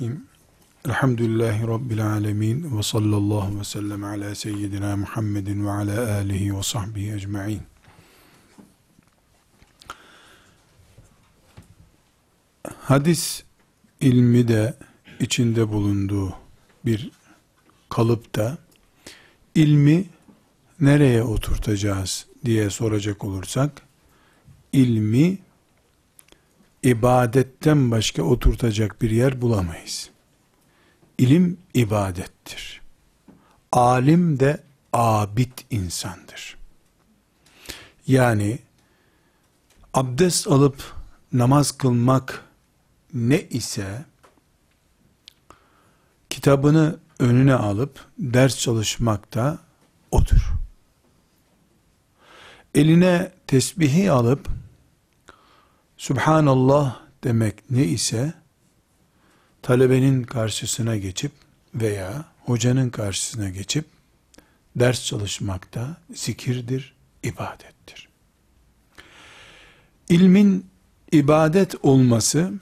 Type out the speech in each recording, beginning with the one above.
Bismillahirrahmanirrahim. Elhamdülillahi Rabbil alemin ve sallallahu ve sellem ala seyyidina Muhammedin ve ala alihi ve sahbihi ecma'in. Hadis ilmi de içinde bulunduğu bir kalıpta ilmi nereye oturtacağız diye soracak olursak ilmi ibadetten başka oturtacak bir yer bulamayız. İlim ibadettir. Alim de abid insandır. Yani abdest alıp namaz kılmak ne ise kitabını önüne alıp ders çalışmak da odur. Eline tesbihi alıp Subhanallah demek ne ise talebenin karşısına geçip veya hocanın karşısına geçip ders çalışmak da zikirdir, ibadettir. İlmin ibadet olması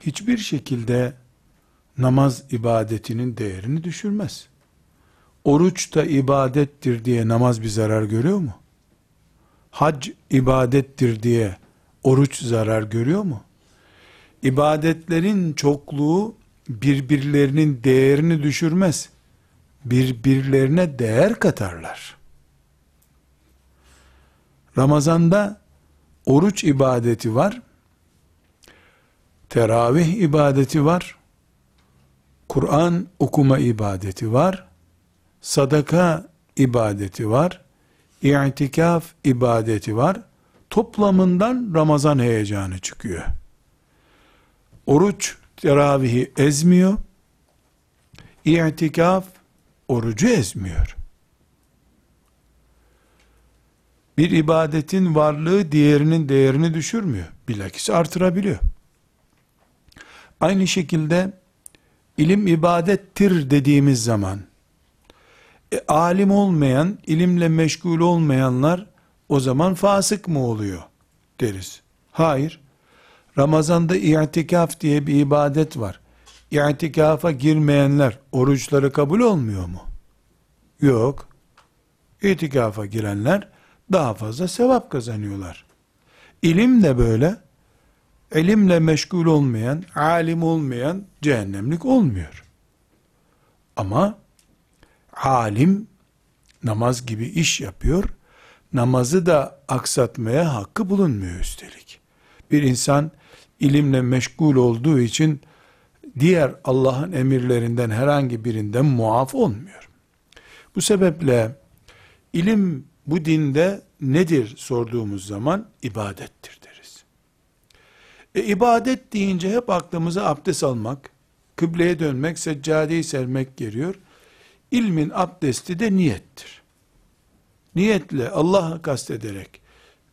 hiçbir şekilde namaz ibadetinin değerini düşürmez. Oruç da ibadettir diye namaz bir zarar görüyor mu? Hac ibadettir diye oruç zarar görüyor mu? İbadetlerin çokluğu birbirlerinin değerini düşürmez. Birbirlerine değer katarlar. Ramazanda oruç ibadeti var. Teravih ibadeti var. Kur'an okuma ibadeti var. Sadaka ibadeti var. İtikaf ibadeti var toplamından Ramazan heyecanı çıkıyor. Oruç teravihi ezmiyor. İtikaf orucu ezmiyor. Bir ibadetin varlığı diğerinin değerini düşürmüyor. Bilakis artırabiliyor. Aynı şekilde ilim ibadettir dediğimiz zaman e, alim olmayan, ilimle meşgul olmayanlar o zaman fasık mı oluyor deriz. Hayır. Ramazanda i'tikaf diye bir ibadet var. İ'tikafa girmeyenler oruçları kabul olmuyor mu? Yok. İtikafa girenler daha fazla sevap kazanıyorlar. İlim de böyle. İlimle meşgul olmayan, alim olmayan cehennemlik olmuyor. Ama alim namaz gibi iş yapıyor namazı da aksatmaya hakkı bulunmuyor üstelik. Bir insan ilimle meşgul olduğu için diğer Allah'ın emirlerinden herhangi birinden muaf olmuyor. Bu sebeple ilim bu dinde nedir sorduğumuz zaman ibadettir deriz. E ibadet deyince hep aklımıza abdest almak, kıbleye dönmek, seccadeyi sermek geliyor. İlmin abdesti de niyettir niyetle Allah'ı kastederek,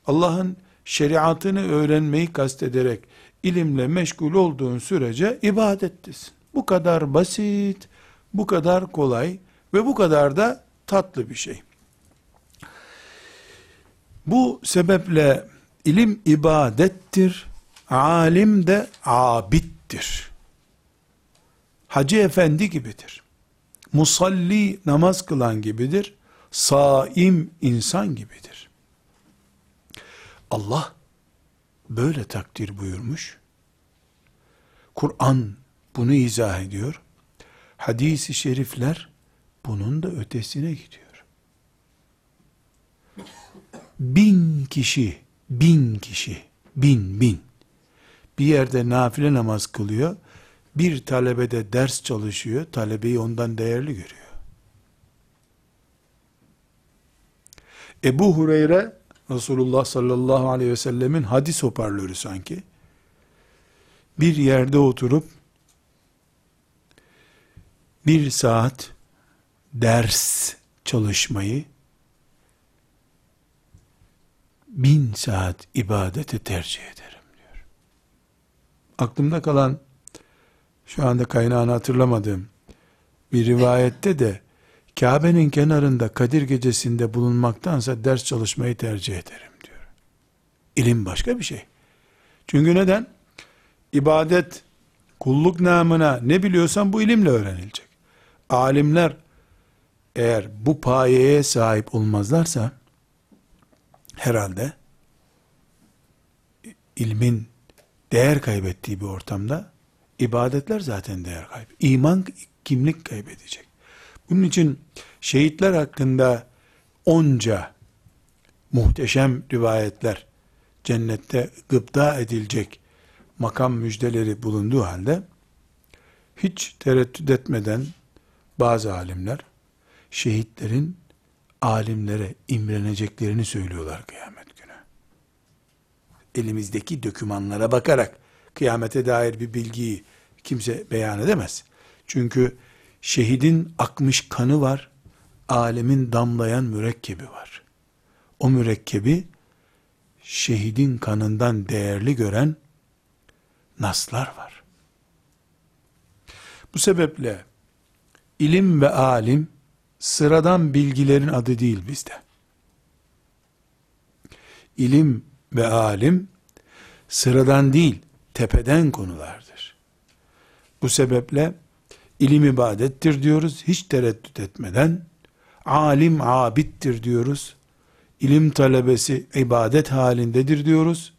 Allah'ın şeriatını öğrenmeyi kastederek, ilimle meşgul olduğun sürece ibadettesin. Bu kadar basit, bu kadar kolay ve bu kadar da tatlı bir şey. Bu sebeple ilim ibadettir, alim de abittir. Hacı efendi gibidir. Musalli namaz kılan gibidir saim insan gibidir. Allah böyle takdir buyurmuş. Kur'an bunu izah ediyor. Hadis-i şerifler bunun da ötesine gidiyor. Bin kişi, bin kişi, bin bin bir yerde nafile namaz kılıyor. Bir talebe de ders çalışıyor. Talebeyi ondan değerli görüyor. Ebu Hureyre Resulullah sallallahu aleyhi ve sellemin hadis hoparlörü sanki. Bir yerde oturup bir saat ders çalışmayı bin saat ibadete tercih ederim diyor. Aklımda kalan şu anda kaynağını hatırlamadığım bir rivayette de Kabe'nin kenarında Kadir gecesinde bulunmaktansa ders çalışmayı tercih ederim diyor. İlim başka bir şey. Çünkü neden? İbadet Kulluk namına ne biliyorsan bu ilimle öğrenilecek. Alimler eğer bu payeye sahip olmazlarsa herhalde ilmin değer kaybettiği bir ortamda ibadetler zaten değer kaybı. İman kimlik kaybedecek. Bunun için şehitler hakkında onca muhteşem rivayetler cennette gıpta edilecek makam müjdeleri bulunduğu halde hiç tereddüt etmeden bazı alimler şehitlerin alimlere imreneceklerini söylüyorlar kıyamet günü. Elimizdeki dokümanlara bakarak kıyamete dair bir bilgiyi kimse beyan edemez. Çünkü şehidin akmış kanı var, alemin damlayan mürekkebi var. O mürekkebi şehidin kanından değerli gören naslar var. Bu sebeple ilim ve alim sıradan bilgilerin adı değil bizde. İlim ve alim sıradan değil, tepeden konulardır. Bu sebeple ilim ibadettir diyoruz, hiç tereddüt etmeden. Alim abittir diyoruz. İlim talebesi ibadet halindedir diyoruz.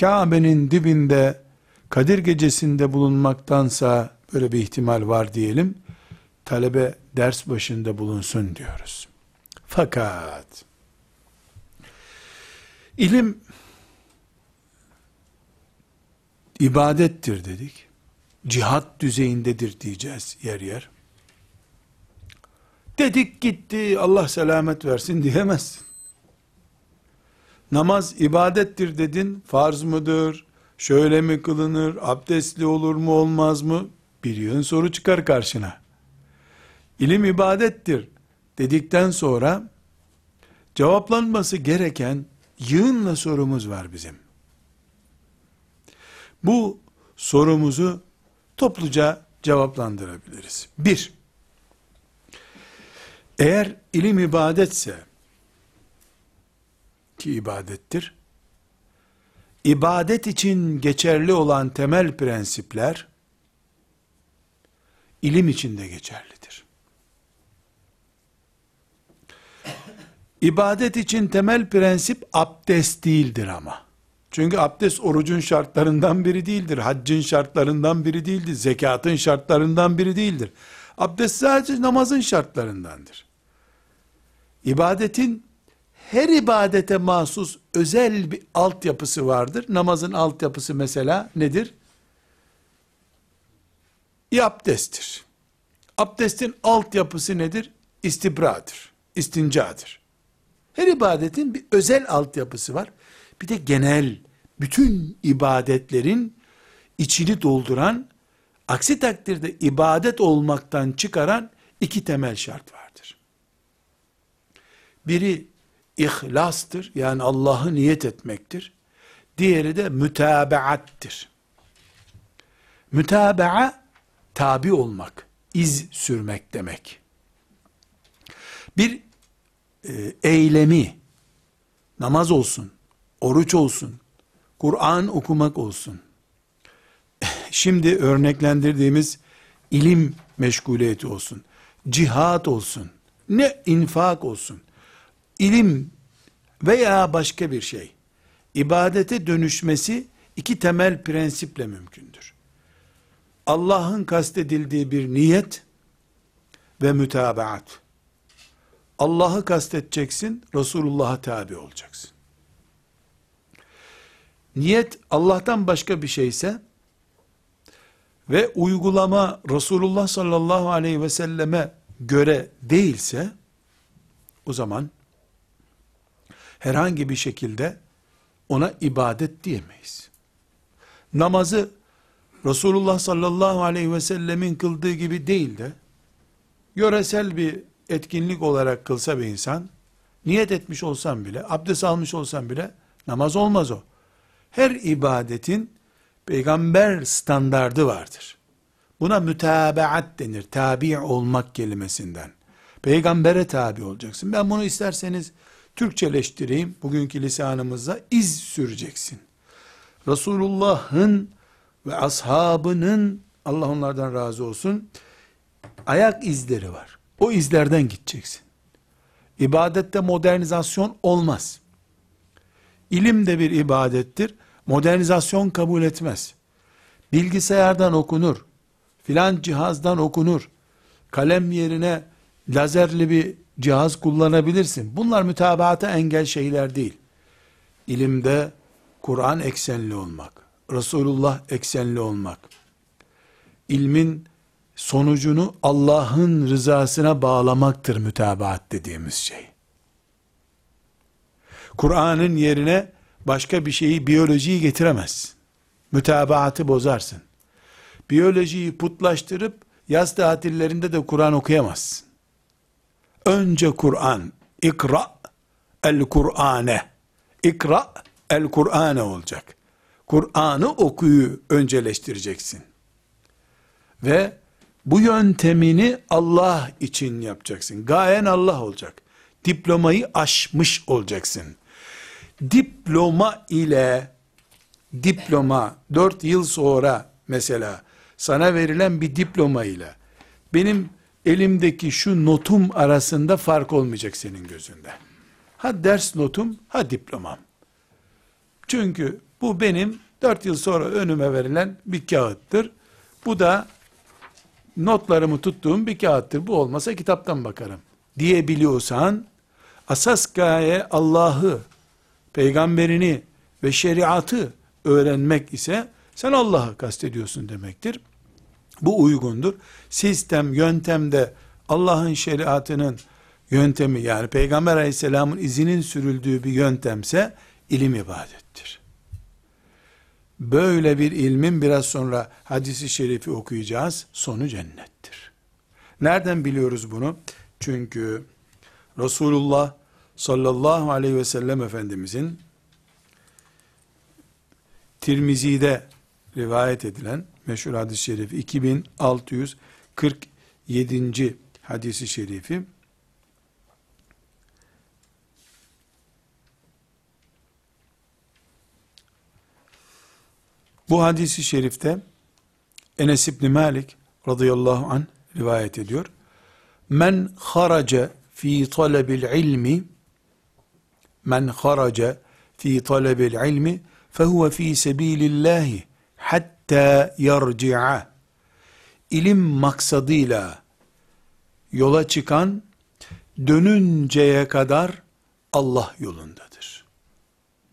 Kabe'nin dibinde Kadir gecesinde bulunmaktansa böyle bir ihtimal var diyelim. Talebe ders başında bulunsun diyoruz. Fakat ilim ibadettir dedik. Cihat düzeyindedir diyeceğiz yer yer. Dedik gitti Allah selamet versin diyemezsin. Namaz ibadettir dedin, farz mıdır? Şöyle mi kılınır? Abdestli olur mu olmaz mı? Yığın soru çıkar karşına. İlim ibadettir dedikten sonra cevaplanması gereken yığınla sorumuz var bizim. Bu sorumuzu topluca cevaplandırabiliriz. Bir, eğer ilim ibadetse, ki ibadettir, ibadet için geçerli olan temel prensipler, ilim için de geçerlidir. İbadet için temel prensip abdest değildir ama. Çünkü abdest orucun şartlarından biri değildir. Haccın şartlarından biri değildir. Zekatın şartlarından biri değildir. Abdest sadece namazın şartlarındandır. İbadetin her ibadete mahsus özel bir altyapısı vardır. Namazın altyapısı mesela nedir? İ abdesttir. Abdestin altyapısı nedir? İstibradır, istincadır. Her ibadetin bir özel altyapısı var. Bir de genel, bütün ibadetlerin içini dolduran, aksi takdirde ibadet olmaktan çıkaran iki temel şart vardır. Biri ihlastır, yani Allah'ı niyet etmektir. Diğeri de mütabaattir. Mütabaa, tabi olmak, iz sürmek demek. Bir e, eylemi, namaz olsun, oruç olsun, Kur'an okumak olsun. Şimdi örneklendirdiğimiz ilim meşguliyeti olsun, cihat olsun, ne infak olsun, ilim veya başka bir şey, ibadete dönüşmesi iki temel prensiple mümkündür. Allah'ın kastedildiği bir niyet ve mütabaat. Allah'ı kastedeceksin, Resulullah'a tabi olacaksın. Niyet Allah'tan başka bir şeyse ve uygulama Resulullah sallallahu aleyhi ve selleme göre değilse o zaman herhangi bir şekilde ona ibadet diyemeyiz. Namazı Resulullah sallallahu aleyhi ve sellemin kıldığı gibi değil de yöresel bir etkinlik olarak kılsa bir insan niyet etmiş olsam bile abdest almış olsam bile namaz olmaz o. Her ibadetin peygamber standardı vardır. Buna mütabaat denir. Tabi olmak kelimesinden. Peygambere tabi olacaksın. Ben bunu isterseniz Türkçeleştireyim bugünkü lisanımızda iz süreceksin. Resulullah'ın ve ashabının Allah onlardan razı olsun. Ayak izleri var. O izlerden gideceksin. İbadette modernizasyon olmaz. İlim de bir ibadettir. Modernizasyon kabul etmez. Bilgisayardan okunur. Filan cihazdan okunur. Kalem yerine lazerli bir cihaz kullanabilirsin. Bunlar mütabaata engel şeyler değil. İlimde Kur'an eksenli olmak, Resulullah eksenli olmak, ilmin sonucunu Allah'ın rızasına bağlamaktır mütabaat dediğimiz şey. Kur'an'ın yerine başka bir şeyi, biyolojiyi getiremezsin. Mütabaatı bozarsın. Biyolojiyi putlaştırıp yaz tatillerinde de Kur'an okuyamazsın. Önce Kur'an, ikra el Kur'ane, ikra el Kur'ane olacak. Kur'an'ı okuyu önceleştireceksin. Ve bu yöntemini Allah için yapacaksın. Gayen Allah olacak. Diplomayı aşmış olacaksın. Diploma ile diploma 4 yıl sonra mesela sana verilen bir diploma ile benim elimdeki şu notum arasında fark olmayacak senin gözünde. Ha ders notum, ha diplomam. Çünkü bu benim 4 yıl sonra önüme verilen bir kağıttır. Bu da notlarımı tuttuğum bir kağıttır. Bu olmasa kitaptan bakarım diyebiliyorsan asas gaye Allah'ı, peygamberini ve şeriatı öğrenmek ise sen Allah'ı kastediyorsun demektir. Bu uygundur. Sistem, yöntemde Allah'ın şeriatının yöntemi yani Peygamber aleyhisselamın izinin sürüldüğü bir yöntemse ilim ibadettir. Böyle bir ilmin biraz sonra hadisi şerifi okuyacağız. Sonu cennettir. Nereden biliyoruz bunu? Çünkü Resulullah sallallahu aleyhi ve sellem Efendimizin Tirmizi'de rivayet edilen meşhur hadis-i şerif 2647. hadisi şerifi Bu hadisi şerifte Enes İbni Malik radıyallahu an rivayet ediyor. Men haraca fi talebil ilmi men haraca fi talebil ilmi fehuve fi sebilillahi hatta yarci'a ilim maksadıyla yola çıkan dönünceye kadar Allah yolundadır.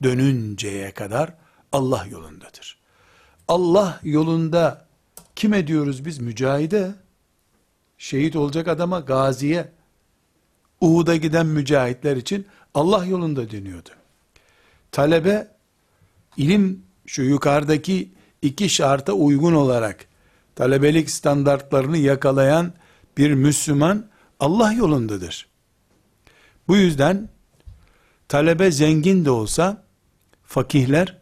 Dönünceye kadar Allah yolundadır. Allah yolunda kime diyoruz biz? Mücahide. Şehit olacak adama, gaziye. Uhud'a giden mücahitler için Allah yolunda deniyordu. Talebe, ilim şu yukarıdaki iki şarta uygun olarak talebelik standartlarını yakalayan bir Müslüman Allah yolundadır. Bu yüzden talebe zengin de olsa fakihler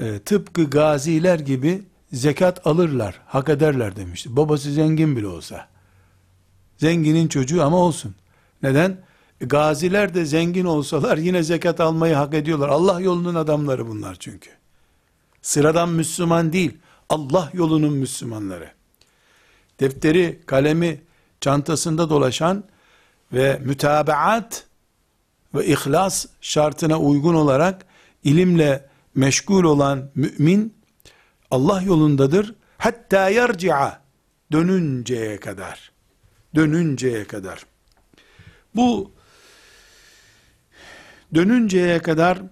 e, tıpkı gaziler gibi zekat alırlar, hak ederler demişti. Babası zengin bile olsa. Zenginin çocuğu ama olsun. Neden? Gaziler de zengin olsalar yine zekat almayı hak ediyorlar. Allah yolunun adamları bunlar çünkü. Sıradan Müslüman değil, Allah yolunun Müslümanları. Defteri, kalemi çantasında dolaşan ve mütabaat ve ihlas şartına uygun olarak ilimle meşgul olan mümin Allah yolundadır. Hatta yarci'a dönünceye kadar. Dönünceye kadar. Bu dönünceye kadar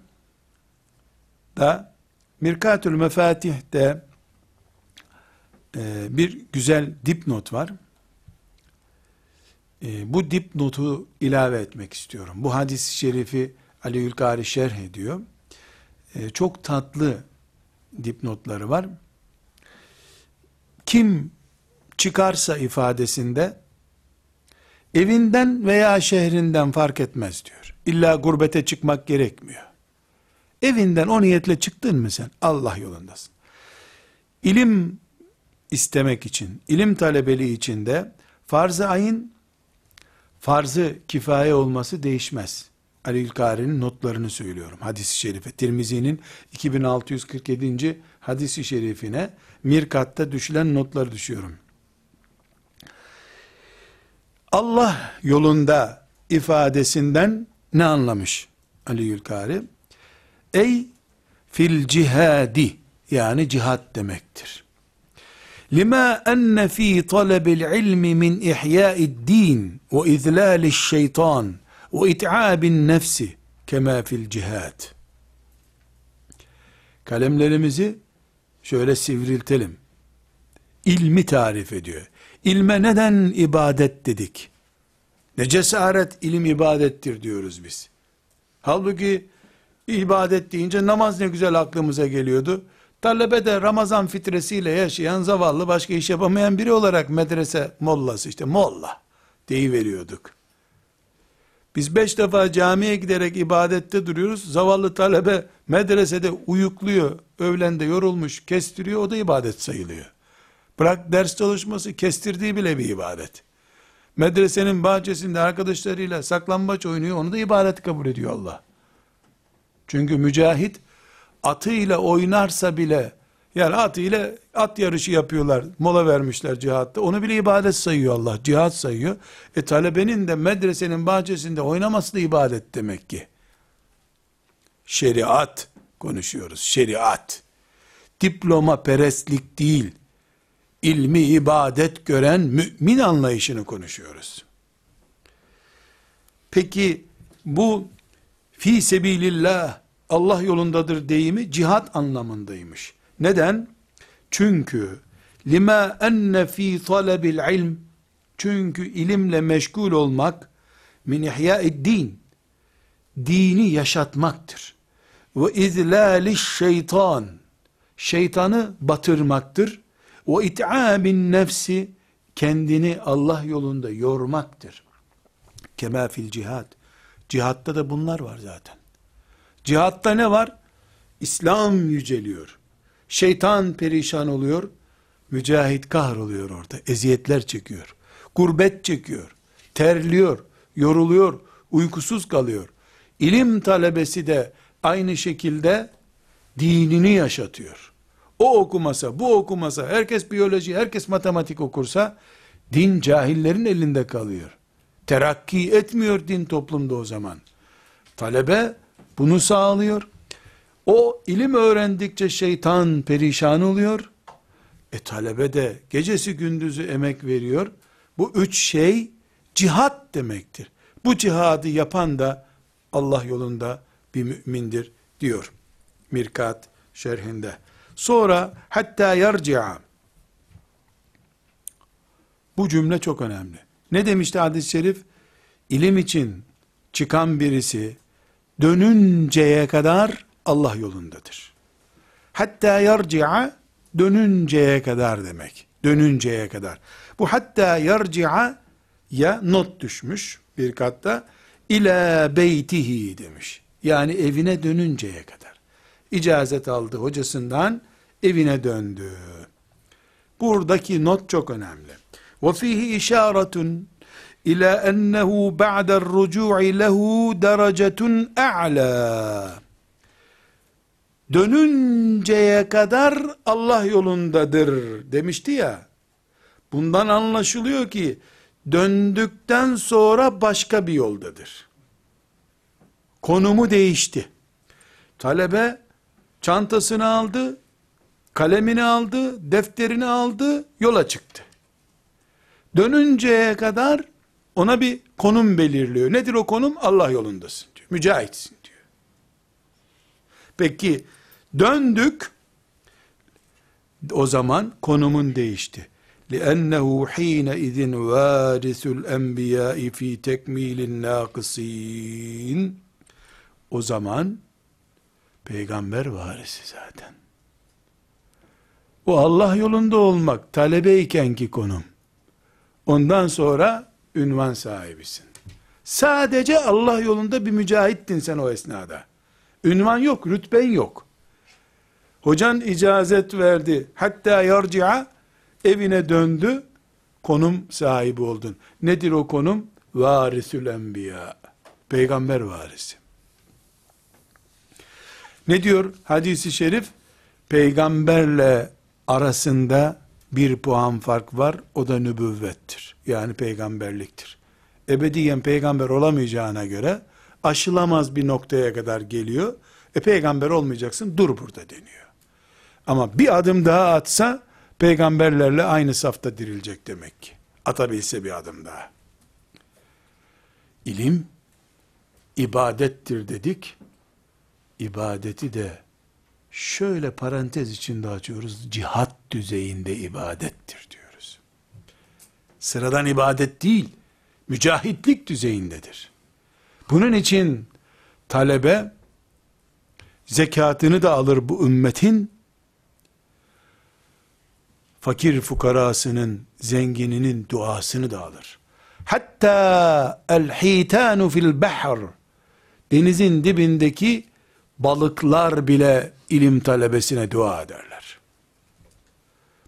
da Mirkatül Mefatih'te e, bir güzel dipnot var. E, bu dipnotu ilave etmek istiyorum. Bu hadis-i şerifi Ali Ülkari şerh ediyor. E, çok tatlı dipnotları var. Kim çıkarsa ifadesinde evinden veya şehrinden fark etmez diyor. İlla gurbete çıkmak gerekmiyor. Evinden o niyetle çıktın mı sen? Allah yolundasın. İlim istemek için, ilim talebeliği için de farz-ı ayın, farz-ı kifaye olması değişmez. Ali Ülkari'nin notlarını söylüyorum. Hadis-i şerife. Tirmizi'nin 2647. hadisi şerifine Mirkat'ta düşülen notları düşüyorum. Allah yolunda ifadesinden ne anlamış Ali Ülkari? Ey fil cihadi yani cihat demektir. Lima enne fi talebil ilmi min ihya'id din ve izlaliş şeytan ve it'abin nefsi kema fil cihad. Kalemlerimizi şöyle sivriltelim. İlmi tarif ediyor. İlme neden ibadet dedik? Ne cesaret ilim ibadettir diyoruz biz. Halbuki ibadet deyince namaz ne güzel aklımıza geliyordu. Talebe de Ramazan fitresiyle yaşayan zavallı başka iş yapamayan biri olarak medrese mollası işte molla deyiveriyorduk. Biz beş defa camiye giderek ibadette duruyoruz. Zavallı talebe medresede uyukluyor, öğlende yorulmuş, kestiriyor, o da ibadet sayılıyor. Bırak ders çalışması, kestirdiği bile bir ibadet. Medresenin bahçesinde arkadaşlarıyla saklambaç oynuyor, onu da ibadet kabul ediyor Allah. Çünkü mücahit, atıyla oynarsa bile, yani atıyla at yarışı yapıyorlar, mola vermişler cihatta, onu bile ibadet sayıyor Allah, cihat sayıyor. E talebenin de medresenin bahçesinde oynaması da ibadet demek ki. Şeriat konuşuyoruz, şeriat. Diploma perestlik değil, ilmi ibadet gören mümin anlayışını konuşuyoruz. Peki bu fi sebilillah Allah yolundadır deyimi cihat anlamındaymış. Neden? Çünkü lima enne fi talebil ilm çünkü ilimle meşgul olmak min ihya'id din dini yaşatmaktır. Ve izlaliş şeytan şeytanı batırmaktır. O it'abin nefsi kendini Allah yolunda yormaktır. Kema fil cihad. Cihatta da bunlar var zaten. Cihatta ne var? İslam yüceliyor. Şeytan perişan oluyor. Mücahit kahroluyor orada. Eziyetler çekiyor. Gurbet çekiyor. Terliyor. Yoruluyor. Uykusuz kalıyor. İlim talebesi de aynı şekilde dinini yaşatıyor. O okumasa, bu okumasa, herkes biyoloji, herkes matematik okursa, din cahillerin elinde kalıyor. Terakki etmiyor din toplumda o zaman. Talebe bunu sağlıyor. O ilim öğrendikçe şeytan perişan oluyor. E talebe de gecesi gündüzü emek veriyor. Bu üç şey cihat demektir. Bu cihadı yapan da Allah yolunda bir mümindir diyor. Mirkat şerhinde. Sonra hatta yarci'a. Bu cümle çok önemli. Ne demişti hadis-i şerif? İlim için çıkan birisi dönünceye kadar Allah yolundadır. Hatta yarci'a dönünceye kadar demek. Dönünceye kadar. Bu hatta yarci'a ya not düşmüş bir katta ila beytihi demiş. Yani evine dönünceye kadar. İcazet aldı hocasından evine döndü. Buradaki not çok önemli. Fihi işaretun ila ennehu ba'da rucu'i lehu derecetun a'la. Dönünceye kadar Allah yolundadır demişti ya. Bundan anlaşılıyor ki döndükten sonra başka bir yoldadır. Konumu değişti. Talebe çantasını aldı, kalemini aldı, defterini aldı, yola çıktı. Dönünceye kadar ona bir konum belirliyor. Nedir o konum? Allah yolundasın diyor. Mücahitsin diyor. Peki döndük. O zaman konumun değişti. لِأَنَّهُ حِينَ اِذٍ وَارِثُ الْاَنْبِيَاءِ ف۪ي تَكْمِيلِ النَّاقِس۪ينَ O zaman peygamber varisi zaten. O Allah yolunda olmak talebeyken ki konum. Ondan sonra ünvan sahibisin. Sadece Allah yolunda bir mücahittin sen o esnada. Ünvan yok, rütben yok. Hocan icazet verdi. Hatta yarci'a evine döndü. Konum sahibi oldun. Nedir o konum? Varisül enbiya. Peygamber varisi. Ne diyor hadisi şerif? Peygamberle arasında bir puan fark var. O da nübüvvettir. Yani peygamberliktir. Ebediyen peygamber olamayacağına göre aşılamaz bir noktaya kadar geliyor. E peygamber olmayacaksın dur burada deniyor. Ama bir adım daha atsa peygamberlerle aynı safta dirilecek demek ki. Atabilse bir adım daha. İlim ibadettir dedik. İbadeti de şöyle parantez içinde açıyoruz. Cihat düzeyinde ibadettir diyoruz. Sıradan ibadet değil, mücahitlik düzeyindedir. Bunun için talebe zekatını da alır bu ümmetin fakir fukarasının, zengininin duasını da alır. Hatta el hitanu fil bahr denizin dibindeki balıklar bile ilim talebesine dua ederler.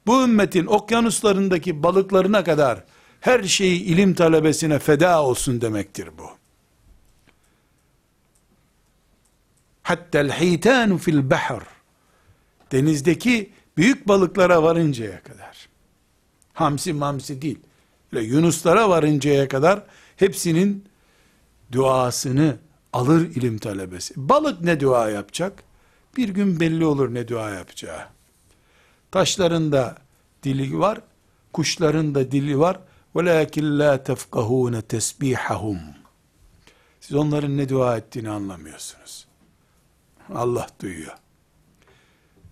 Bu ümmetin okyanuslarındaki balıklarına kadar her şeyi ilim talebesine feda olsun demektir bu. Hatta el hitanu fil bahr denizdeki büyük balıklara varıncaya kadar hamsi mamsi değil yunuslara varıncaya kadar hepsinin duasını alır ilim talebesi. Balık ne dua yapacak? Bir gün belli olur ne dua yapacağı. Taşların da dili var, kuşların da dili var. وَلَاكِنْ لَا تَفْقَهُونَ تَسْبِيحَهُمْ Siz onların ne dua ettiğini anlamıyorsunuz. Allah duyuyor.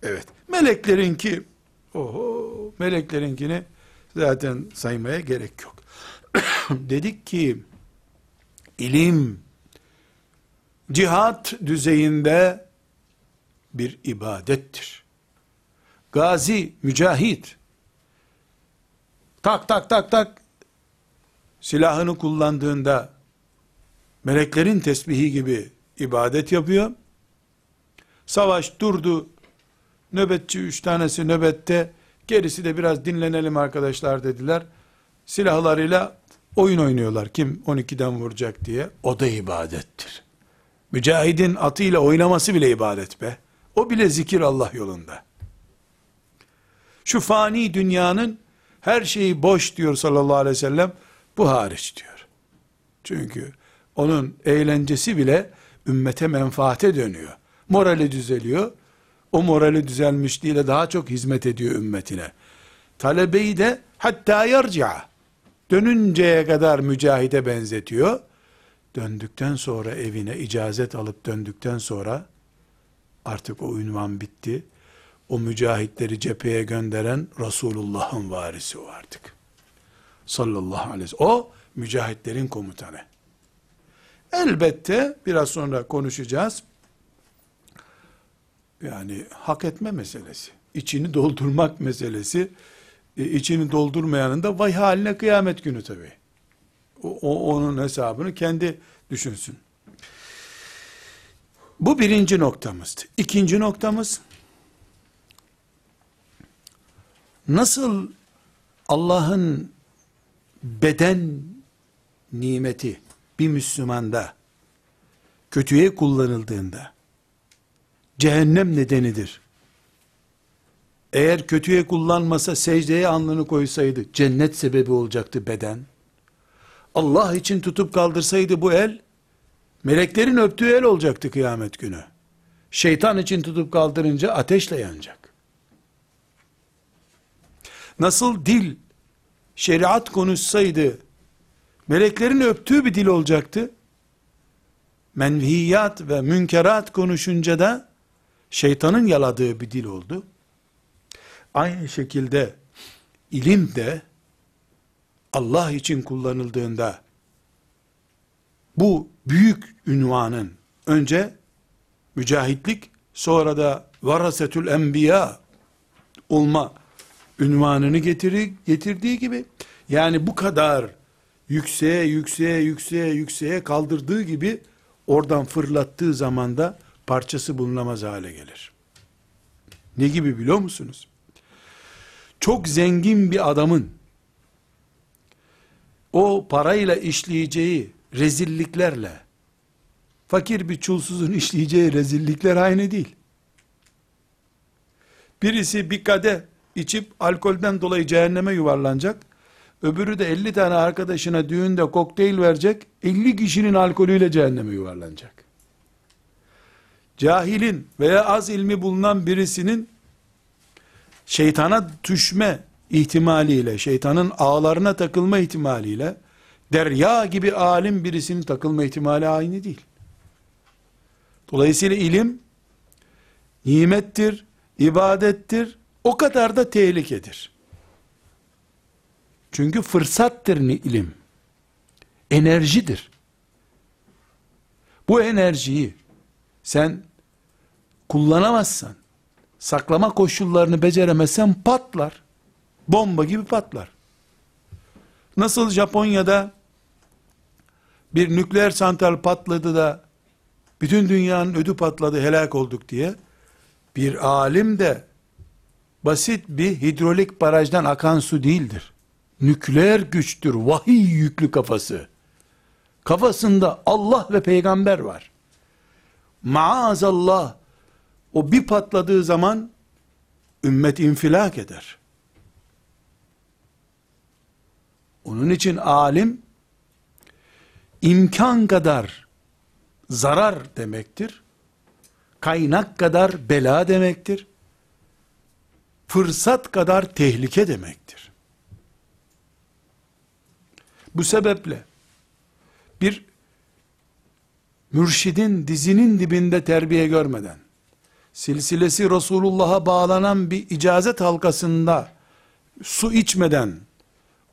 Evet. Meleklerinki oho meleklerinkini zaten saymaya gerek yok. Dedik ki ilim cihat düzeyinde bir ibadettir. Gazi, mücahit tak tak tak tak silahını kullandığında meleklerin tesbihi gibi ibadet yapıyor. Savaş durdu. Nöbetçi üç tanesi nöbette. Gerisi de biraz dinlenelim arkadaşlar dediler. Silahlarıyla oyun oynuyorlar. Kim 12'den vuracak diye. O da ibadettir. Mücahidin atıyla oynaması bile ibadet be. O bile zikir Allah yolunda. Şu fani dünyanın her şeyi boş diyor sallallahu aleyhi ve sellem. Bu hariç diyor. Çünkü onun eğlencesi bile ümmete menfaate dönüyor. Morali düzeliyor. O morali düzelmişliğiyle daha çok hizmet ediyor ümmetine. Talebeyi de hatta yarca dönünceye kadar mücahide benzetiyor. Döndükten sonra evine icazet alıp döndükten sonra artık o ünvan bitti. O mücahitleri cepheye gönderen Resulullah'ın varisi o artık. Sallallahu aleyhi ve sellem. O mücahitlerin komutanı. Elbette biraz sonra konuşacağız. Yani hak etme meselesi. içini doldurmak meselesi. E, içini doldurmayanın da vay haline kıyamet günü tabi. O, onun hesabını kendi düşünsün. Bu birinci noktamızdı. İkinci noktamız nasıl Allah'ın beden nimeti bir Müslümanda kötüye kullanıldığında cehennem nedenidir. Eğer kötüye kullanmasa secdeye alnını koysaydı cennet sebebi olacaktı beden. Allah için tutup kaldırsaydı bu el meleklerin öptüğü el olacaktı kıyamet günü. Şeytan için tutup kaldırınca ateşle yanacak. Nasıl dil şeriat konuşsaydı meleklerin öptüğü bir dil olacaktı. Menviyat ve münkerat konuşunca da şeytanın yaladığı bir dil oldu. Aynı şekilde ilim de Allah için kullanıldığında bu büyük ünvanın önce mücahitlik sonra da varasetül enbiya olma ünvanını getirir, getirdiği gibi yani bu kadar yükseğe yükseğe yükseğe yükseğe kaldırdığı gibi oradan fırlattığı zaman da parçası bulunamaz hale gelir. Ne gibi biliyor musunuz? Çok zengin bir adamın o parayla işleyeceği rezilliklerle fakir bir çulsuzun işleyeceği rezillikler aynı değil. Birisi bir kadeh içip alkolden dolayı cehenneme yuvarlanacak. Öbürü de 50 tane arkadaşına düğünde kokteyl verecek. 50 kişinin alkolüyle cehenneme yuvarlanacak. Cahilin veya az ilmi bulunan birisinin şeytana düşme ihtimaliyle, şeytanın ağlarına takılma ihtimaliyle derya gibi alim birisinin takılma ihtimali aynı değil. Dolayısıyla ilim nimettir, ibadettir, o kadar da tehlikedir. Çünkü fırsattır ilim. Enerjidir. Bu enerjiyi sen kullanamazsan, saklama koşullarını beceremezsen patlar. Bomba gibi patlar. Nasıl Japonya'da bir nükleer santral patladı da bütün dünyanın ödü patladı helak olduk diye bir alim de basit bir hidrolik barajdan akan su değildir. Nükleer güçtür, vahiy yüklü kafası. Kafasında Allah ve peygamber var. Maazallah o bir patladığı zaman ümmet infilak eder. Onun için alim imkan kadar zarar demektir. Kaynak kadar bela demektir. Fırsat kadar tehlike demektir. Bu sebeple bir mürşidin dizinin dibinde terbiye görmeden, silsilesi Resulullah'a bağlanan bir icazet halkasında su içmeden,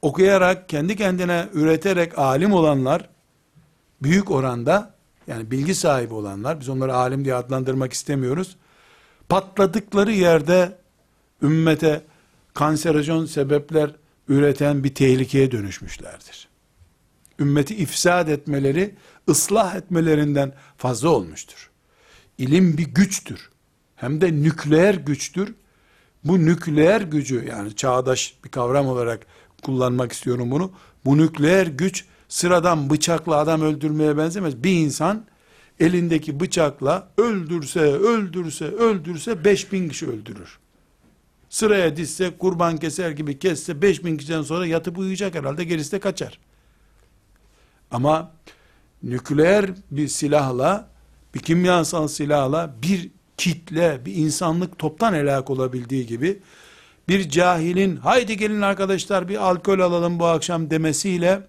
okuyarak, kendi kendine üreterek alim olanlar, büyük oranda, yani bilgi sahibi olanlar, biz onları alim diye adlandırmak istemiyoruz, patladıkları yerde, ümmete kanserojen sebepler üreten bir tehlikeye dönüşmüşlerdir. Ümmeti ifsad etmeleri, ıslah etmelerinden fazla olmuştur. İlim bir güçtür. Hem de nükleer güçtür. Bu nükleer gücü yani çağdaş bir kavram olarak kullanmak istiyorum bunu. Bu nükleer güç sıradan bıçakla adam öldürmeye benzemez. Bir insan elindeki bıçakla öldürse, öldürse, öldürse 5000 kişi öldürür. Sıraya dizse, kurban keser gibi kesse 5000 kişiden sonra yatıp uyuyacak herhalde gerisi de kaçar. Ama nükleer bir silahla, bir kimyasal silahla bir kitle, bir insanlık toptan helak olabildiği gibi bir cahilin haydi gelin arkadaşlar bir alkol alalım bu akşam demesiyle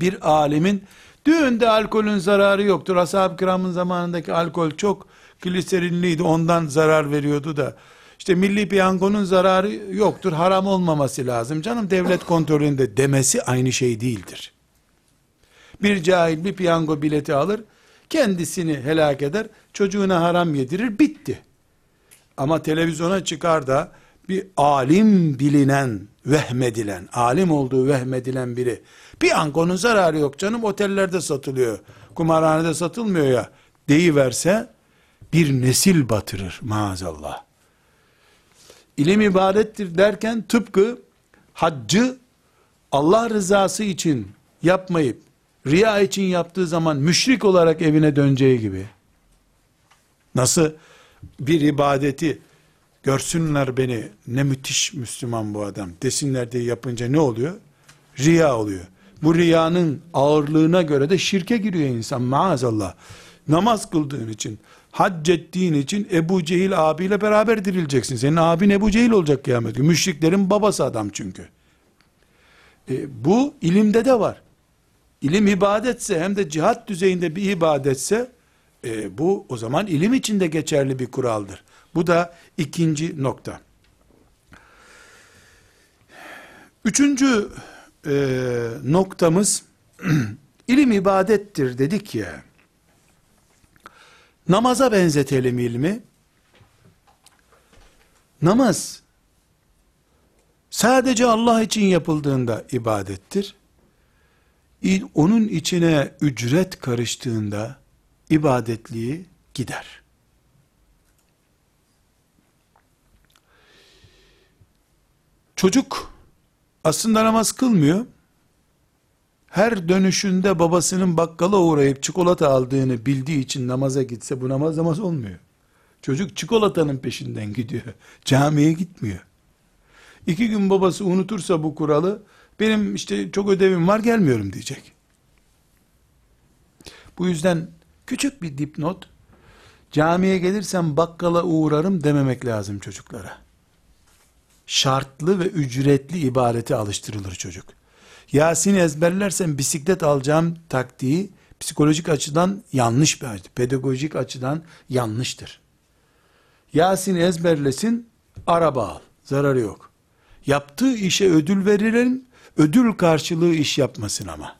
bir alimin düğünde alkolün zararı yoktur. Ashab-ı kiramın zamanındaki alkol çok gliserinliydi ondan zarar veriyordu da işte milli piyangonun zararı yoktur haram olmaması lazım canım devlet kontrolünde demesi aynı şey değildir. Bir cahil bir piyango bileti alır kendisini helak eder çocuğuna haram yedirir bitti. Ama televizyona çıkar da bir alim bilinen, vehmedilen, alim olduğu vehmedilen biri, piyangonun zararı yok canım otellerde satılıyor, kumarhanede satılmıyor ya, deyiverse, bir nesil batırır maazallah. İlim ibadettir derken tıpkı haccı Allah rızası için yapmayıp riya için yaptığı zaman müşrik olarak evine döneceği gibi nasıl bir ibadeti görsünler beni ne müthiş Müslüman bu adam desinler diye yapınca ne oluyor? Riya oluyor. Bu riyanın ağırlığına göre de şirke giriyor insan maazallah. Namaz kıldığın için, hac ettiğin için Ebu Cehil abiyle beraber dirileceksin. Senin abin Ebu Cehil olacak kıyamet günü. Müşriklerin babası adam çünkü. E, bu ilimde de var. İlim ibadetse hem de cihat düzeyinde bir ibadetse e, bu o zaman ilim içinde geçerli bir kuraldır. Bu da ikinci nokta. Üçüncü e, noktamız ilim ibadettir dedik ya. Namaza benzetelim ilmi. Namaz sadece Allah için yapıldığında ibadettir. Onun içine ücret karıştığında ibadetliği gider. Çocuk aslında namaz kılmıyor. her dönüşünde babasının bakkala uğrayıp çikolata aldığını bildiği için namaza gitse bu namaz namaz olmuyor. Çocuk çikolatanın peşinden gidiyor. Camiye gitmiyor. İki gün babası unutursa bu kuralı benim işte çok ödevim var gelmiyorum diyecek. Bu yüzden küçük bir dipnot camiye gelirsem bakkala uğrarım dememek lazım çocuklara. Şartlı ve ücretli ibadete alıştırılır çocuk. Yasin ezberlersen bisiklet alacağım taktiği psikolojik açıdan yanlış bir açı, pedagojik açıdan yanlıştır. Yasin ezberlesin, araba al. Zararı yok. Yaptığı işe ödül veririm, ödül karşılığı iş yapmasın ama.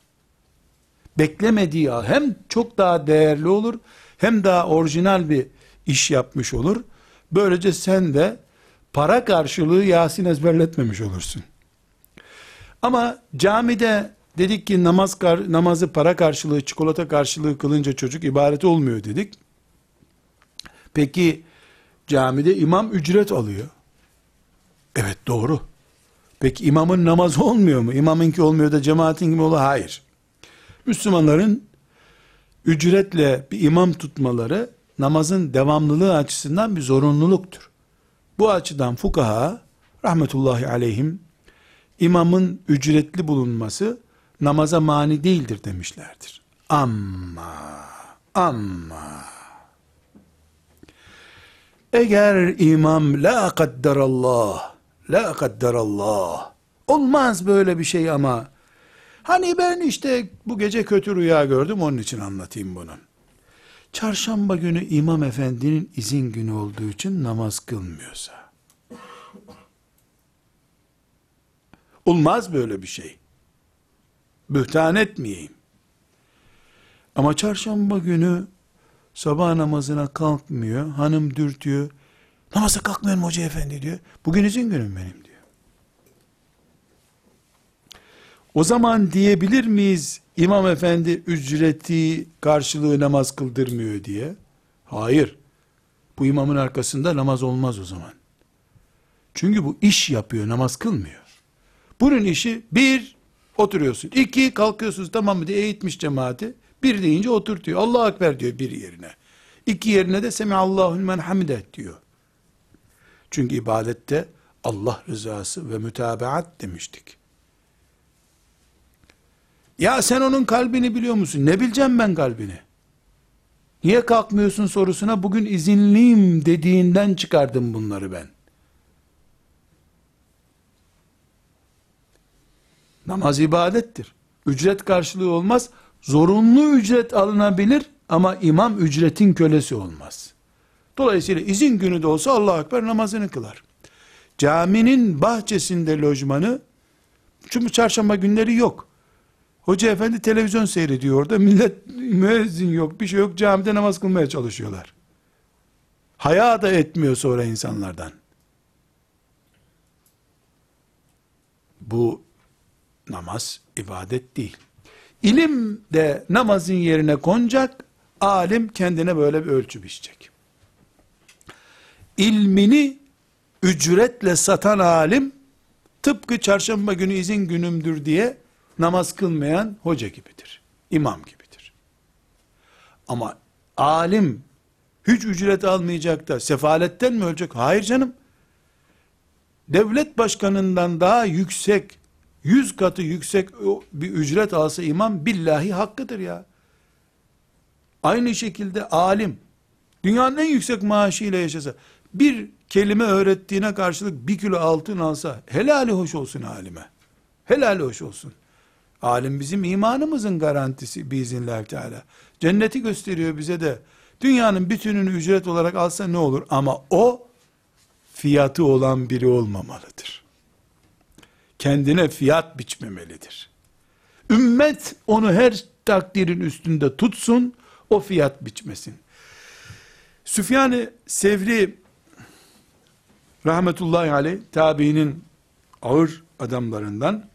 Beklemediği hem çok daha değerli olur, hem daha orijinal bir iş yapmış olur. Böylece sen de para karşılığı Yasin ezberletmemiş olursun. Ama camide dedik ki namaz namazı para karşılığı, çikolata karşılığı kılınca çocuk ibaret olmuyor dedik. Peki camide imam ücret alıyor. Evet doğru. Peki imamın namazı olmuyor mu? İmamınki olmuyor da cemaatin gibi oluyor? Hayır. Müslümanların ücretle bir imam tutmaları namazın devamlılığı açısından bir zorunluluktur. Bu açıdan fukaha rahmetullahi aleyhim imamın ücretli bulunması namaza mani değildir demişlerdir. Ama ama eğer imam la kadderallah la kadderallah olmaz böyle bir şey ama hani ben işte bu gece kötü rüya gördüm onun için anlatayım bunu. Çarşamba günü imam efendinin izin günü olduğu için namaz kılmıyorsa olmaz böyle bir şey. Bühtan etmeyeyim. Ama çarşamba günü sabah namazına kalkmıyor. Hanım dürtüyor. Namaza kalkmıyor mu hoca efendi diyor. Bugün izin günüm benim diyor. O zaman diyebilir miyiz imam efendi ücreti karşılığı namaz kıldırmıyor diye? Hayır. Bu imamın arkasında namaz olmaz o zaman. Çünkü bu iş yapıyor, namaz kılmıyor. Bunun işi bir, oturuyorsun. iki kalkıyorsunuz tamam mı diye eğitmiş cemaati. Bir deyince oturtuyor. Allah Ekber diyor bir yerine. İki yerine de Semihallahu men hamidet diyor. Çünkü ibadette Allah rızası ve mütabaat demiştik. Ya sen onun kalbini biliyor musun? Ne bileceğim ben kalbini? Niye kalkmıyorsun sorusuna bugün izinliyim dediğinden çıkardım bunları ben. Namaz ibadettir. Ücret karşılığı olmaz. Zorunlu ücret alınabilir ama imam ücretin kölesi olmaz. Dolayısıyla izin günü de olsa Allah Ekber namazını kılar. Caminin bahçesinde lojmanı, çünkü çarşamba günleri yok. Hoca efendi televizyon seyrediyor orada, millet müezzin yok, bir şey yok, camide namaz kılmaya çalışıyorlar. Haya da etmiyor sonra insanlardan. Bu namaz ibadet değil. İlim de namazın yerine konacak, alim kendine böyle bir ölçü biçecek. İlmini ücretle satan alim, tıpkı çarşamba günü izin günümdür diye namaz kılmayan hoca gibidir. imam gibidir. Ama alim hiç ücret almayacak da sefaletten mi ölecek? Hayır canım. Devlet başkanından daha yüksek yüz katı yüksek bir ücret alsa imam billahi hakkıdır ya. Aynı şekilde alim dünyanın en yüksek maaşıyla yaşasa bir kelime öğrettiğine karşılık bir kilo altın alsa helali hoş olsun alime. Helali hoş olsun. Alim bizim imanımızın garantisi biiznillahü teala. Cenneti gösteriyor bize de. Dünyanın bütününü ücret olarak alsa ne olur? Ama o fiyatı olan biri olmamalıdır kendine fiyat biçmemelidir. Ümmet onu her takdirin üstünde tutsun, o fiyat biçmesin. Süfyan-ı Sevri rahmetullahi aleyh tabiinin ağır adamlarından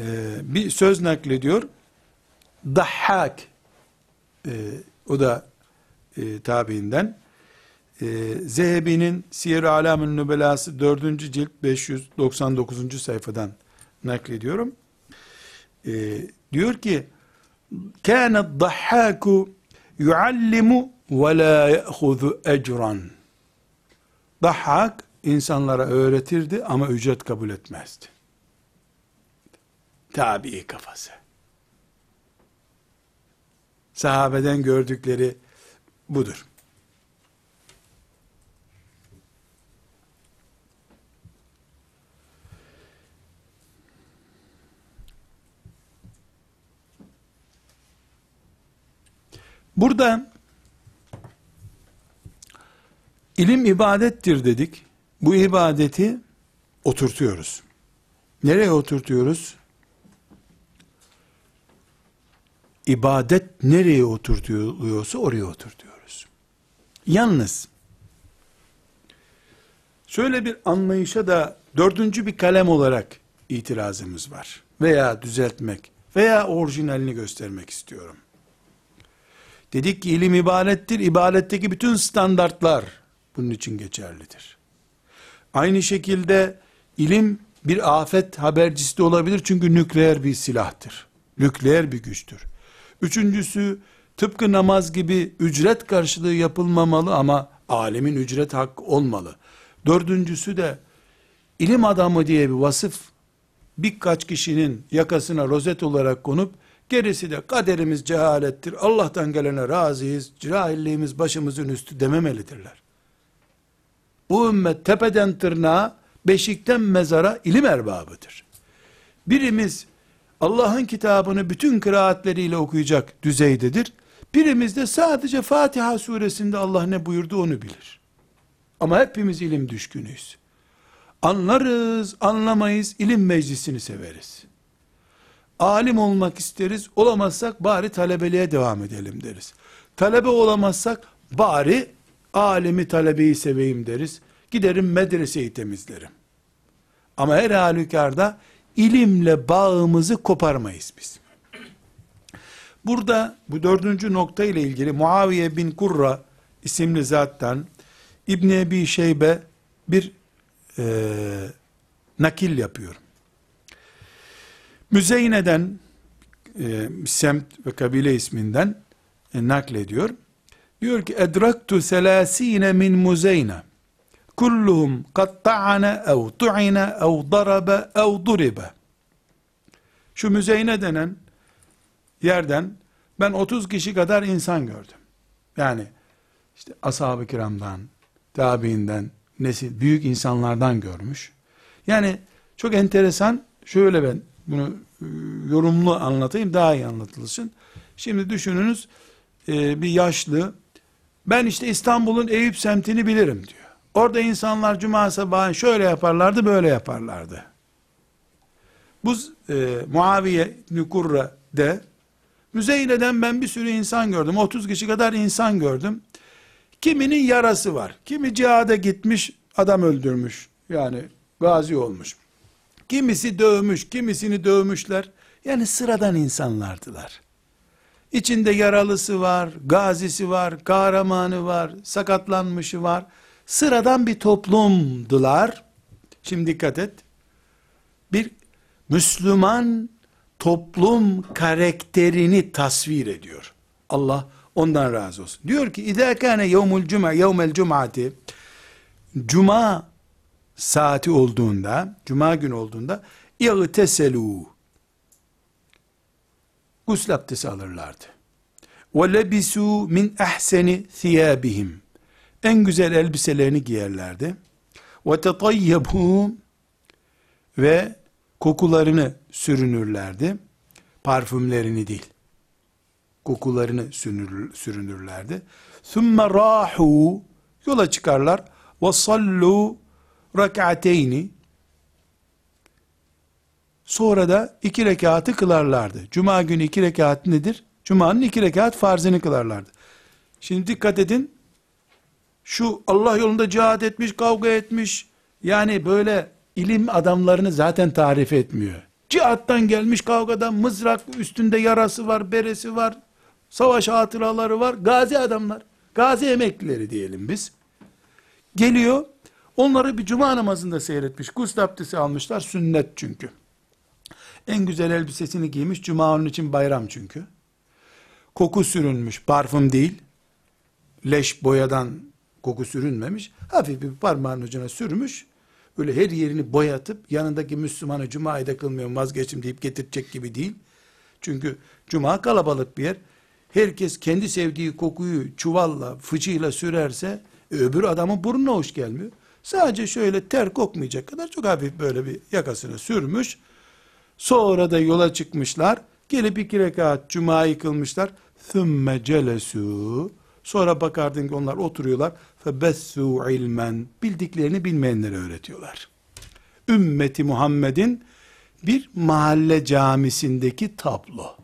e, bir söz naklediyor. Dahhak e, o da e, tabiinden e, Zehebi'nin Siyer-i Alam'ın Nübelası 4. cilt 599. sayfadan naklediyorum. e, diyor ki kâne dahhâku yuallimu ve la ye'huzu ecran Dahhak insanlara öğretirdi ama ücret kabul etmezdi. Tabii kafası. Sahabeden gördükleri budur. Burada ilim ibadettir dedik. Bu ibadeti oturtuyoruz. Nereye oturtuyoruz? İbadet nereye oturtuluyorsa oraya oturtuyoruz. Yalnız şöyle bir anlayışa da dördüncü bir kalem olarak itirazımız var. Veya düzeltmek veya orijinalini göstermek istiyorum. Dedik ki ilim ibadettir. İbadetteki bütün standartlar bunun için geçerlidir. Aynı şekilde ilim bir afet habercisi de olabilir çünkü nükleer bir silahtır. Nükleer bir güçtür. Üçüncüsü tıpkı namaz gibi ücret karşılığı yapılmamalı ama alemin ücret hakkı olmalı. Dördüncüsü de ilim adamı diye bir vasıf birkaç kişinin yakasına rozet olarak konup gerisi de kaderimiz cehalettir. Allah'tan gelene razıyız. Cahilliğimiz başımızın üstü dememelidirler. Bu ümmet tepeden tırnağa, beşikten mezara ilim erbabıdır. Birimiz Allah'ın kitabını bütün kıraatleriyle okuyacak düzeydedir. Birimiz de sadece Fatiha suresinde Allah ne buyurdu onu bilir. Ama hepimiz ilim düşkünüyüz. Anlarız, anlamayız, ilim meclisini severiz. Alim olmak isteriz, olamazsak bari talebeliğe devam edelim deriz. Talebe olamazsak bari alimi talebeyi seveyim deriz. Giderim medreseyi temizlerim. Ama her halükarda ilimle bağımızı koparmayız biz. Burada bu dördüncü nokta ile ilgili Muaviye bin Kurra isimli zattan İbni Ebi Şeybe bir e, nakil yapıyor. Müzeyne'den e, semt ve kabile isminden e, naklediyor. Diyor ki edraktu selasine min Muzeyne kulluhum kad ta'ane ev tu'ine ev darabe ev duribe şu Müzeyne denen yerden ben 30 kişi kadar insan gördüm. Yani işte ashab-ı kiramdan, tabiinden, nesil, büyük insanlardan görmüş. Yani çok enteresan, şöyle ben bunu e, yorumlu anlatayım, daha iyi anlatılsın. Şimdi düşününüz, e, bir yaşlı, ben işte İstanbul'un Eyüp semtini bilirim diyor. Orada insanlar cuma sabahı şöyle yaparlardı, böyle yaparlardı. Bu e, Muaviye Nükurra de Müzeyne'den ben bir sürü insan gördüm. 30 kişi kadar insan gördüm. Kiminin yarası var. Kimi cihada gitmiş, adam öldürmüş. Yani gazi olmuş. Kimisi dövmüş, kimisini dövmüşler. Yani sıradan insanlardılar. İçinde yaralısı var, gazisi var, kahramanı var, sakatlanmışı var. Sıradan bir toplumdular. Şimdi dikkat et. Bir Müslüman toplum karakterini tasvir ediyor. Allah ondan razı olsun. Diyor ki İzâ kâne yevmul cuma yevmel cumati Cuma saati olduğunda, cuma gün olduğunda İğteselû Gusül abdesti alırlardı. Lebisû min ahseni thiyâbihim En güzel elbiselerini giyerlerdi. Tetayyebû ve kokularını sürünürlerdi. Parfümlerini değil. Kokularını sürünür, sürünürlerdi. Sümme rahu yola çıkarlar sallu rak'ateyni sonra da iki rekatı kılarlardı. Cuma günü iki rekat nedir? Cuma'nın iki rekat farzını kılarlardı. Şimdi dikkat edin. Şu Allah yolunda cihad etmiş, kavga etmiş. Yani böyle ilim adamlarını zaten tarif etmiyor. Cihattan gelmiş kavgadan mızrak üstünde yarası var, beresi var, savaş hatıraları var, gazi adamlar, gazi emeklileri diyelim biz. Geliyor, onları bir cuma namazında seyretmiş, gusül abdesti almışlar, sünnet çünkü. En güzel elbisesini giymiş. Cuma onun için bayram çünkü. Koku sürünmüş. Parfüm değil. Leş boyadan koku sürünmemiş. Hafif bir parmağın ucuna sürmüş. Öyle her yerini boyatıp yanındaki Müslümanı Cuma'yı da kılmıyorum vazgeçtim deyip getirecek gibi değil. Çünkü Cuma kalabalık bir yer. Herkes kendi sevdiği kokuyu çuvalla, fıçıyla sürerse öbür adamın burnuna hoş gelmiyor. Sadece şöyle ter kokmayacak kadar çok hafif böyle bir yakasına sürmüş. Sonra da yola çıkmışlar. Gelip iki rekat cumayı kılmışlar. Thümme celesu. Sonra bakardın ki onlar oturuyorlar. Febessu ilmen. Bildiklerini bilmeyenlere öğretiyorlar. Ümmeti Muhammed'in bir mahalle camisindeki tablo.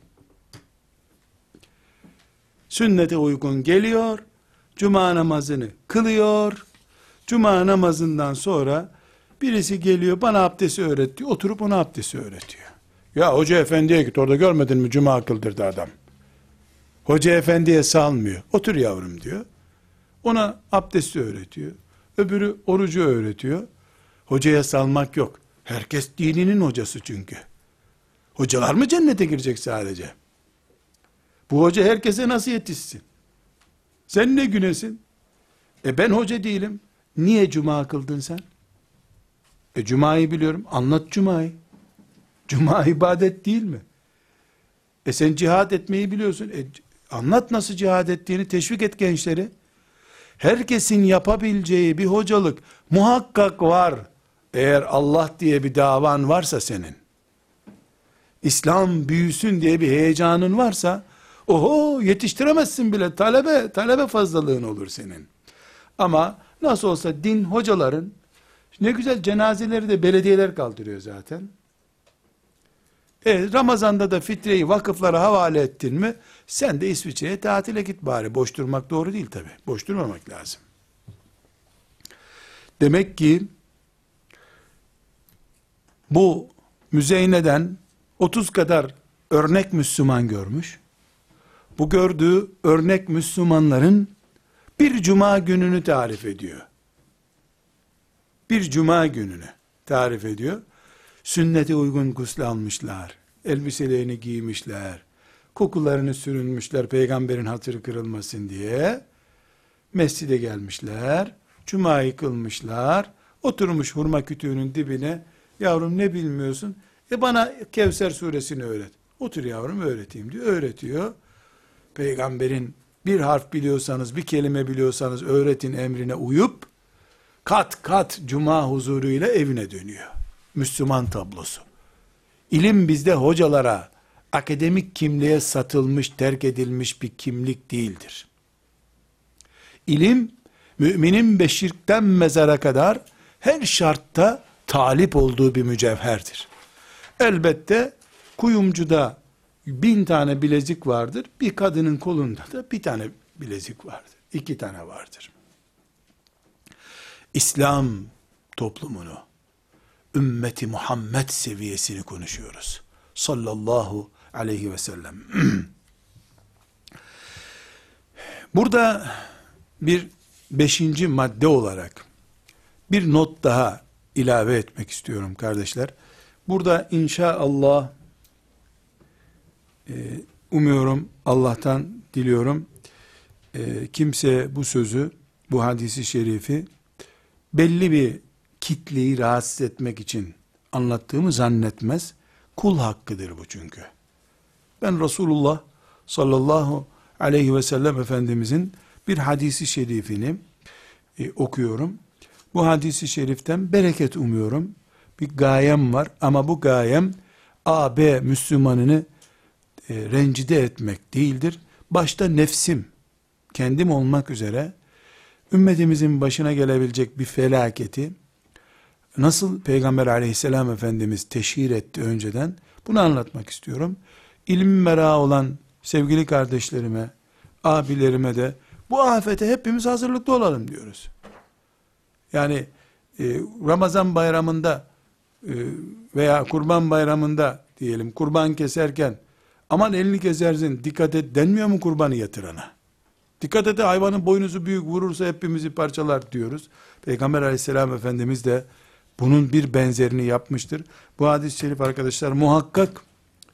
Sünnete uygun geliyor. Cuma namazını kılıyor. Cuma namazından sonra birisi geliyor bana abdesti öğretti. Oturup ona abdesti öğretiyor. Ya hoca efendiye git orada görmedin mi cuma kıldırdı adam. Hoca efendiye salmıyor. Otur yavrum diyor. Ona abdesti öğretiyor. Öbürü orucu öğretiyor. Hocaya salmak yok. Herkes dininin hocası çünkü. Hocalar mı cennete girecek sadece? Bu hoca herkese nasıl yetişsin? Sen ne günesin? E ben hoca değilim. Niye cuma kıldın sen? E cumayı biliyorum. Anlat cumayı. Cuma ibadet değil mi? E sen cihad etmeyi biliyorsun. E anlat nasıl cihad ettiğini teşvik et gençleri. Herkesin yapabileceği bir hocalık muhakkak var. Eğer Allah diye bir davan varsa senin. İslam büyüsün diye bir heyecanın varsa oho yetiştiremezsin bile talebe talebe fazlalığın olur senin. Ama nasıl olsa din hocaların ne güzel cenazeleri de belediyeler kaldırıyor zaten. E, Ramazan'da da fitreyi vakıflara havale ettin mi sen de İsviçre'ye tatile git bari. Boş durmak doğru değil tabi. Boş durmamak lazım. Demek ki bu Müzeyne'den 30 kadar örnek Müslüman görmüş. Bu gördüğü örnek Müslümanların bir cuma gününü tarif ediyor. Bir cuma gününü tarif ediyor. Sünnete uygun gusül almışlar. Elbiselerini giymişler. Kokularını sürünmüşler peygamberin hatırı kırılmasın diye. Mescide gelmişler. Cuma'yı kılmışlar. Oturmuş hurma kütüğünün dibine. Yavrum ne bilmiyorsun? E bana Kevser suresini öğret. Otur yavrum öğreteyim diyor. Öğretiyor. Peygamberin bir harf biliyorsanız, bir kelime biliyorsanız öğretin emrine uyup kat kat cuma huzuruyla evine dönüyor. Müslüman tablosu. İlim bizde hocalara, akademik kimliğe satılmış, terk edilmiş bir kimlik değildir. İlim, müminin beşirkten mezara kadar her şartta talip olduğu bir mücevherdir. Elbette kuyumcuda bin tane bilezik vardır. Bir kadının kolunda da bir tane bilezik vardır. iki tane vardır. İslam toplumunu, ümmeti Muhammed seviyesini konuşuyoruz. Sallallahu aleyhi ve sellem. Burada bir beşinci madde olarak bir not daha ilave etmek istiyorum kardeşler. Burada inşallah e, umuyorum Allah'tan diliyorum e, kimse bu sözü bu hadisi şerifi belli bir kitleyi rahatsız etmek için anlattığımı zannetmez. Kul hakkıdır bu çünkü. Ben Resulullah sallallahu aleyhi ve sellem Efendimizin bir hadisi şerifini e, okuyorum. Bu hadisi şeriften bereket umuyorum. Bir gayem var ama bu gayem A, B Müslümanını e, rencide etmek değildir. Başta nefsim, kendim olmak üzere ümmetimizin başına gelebilecek bir felaketi nasıl Peygamber aleyhisselam Efendimiz teşhir etti önceden bunu anlatmak istiyorum. İlim merağı olan sevgili kardeşlerime, abilerime de bu afete hepimiz hazırlıklı olalım diyoruz. Yani e, Ramazan bayramında e, veya kurban bayramında diyelim kurban keserken aman elini kesersin dikkat et denmiyor mu kurbanı yatırana? Dikkat et hayvanın boynuzu büyük vurursa hepimizi parçalar diyoruz. Peygamber aleyhisselam efendimiz de bunun bir benzerini yapmıştır. Bu hadis-i şerif arkadaşlar muhakkak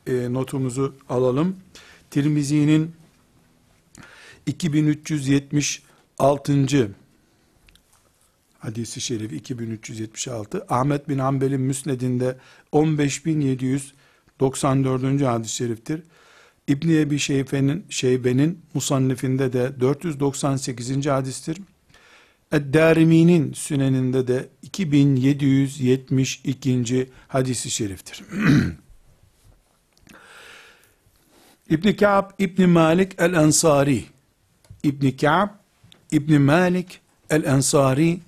e, notumuzu alalım. Tirmizi'nin 2376. hadisi şerif 2376 Ahmet bin Hanbel'in müsnedinde 15794. hadis-i şeriftir. İbni Ebi Şeybe'nin Şeybe'nin musannifinde de 498. hadistir. Ed-Darimi'nin süneninde de 2772. hadisi şeriftir. İbn Ka'b İbn Malik el-Ensari İbn Ka'b İbn Malik el-Ensari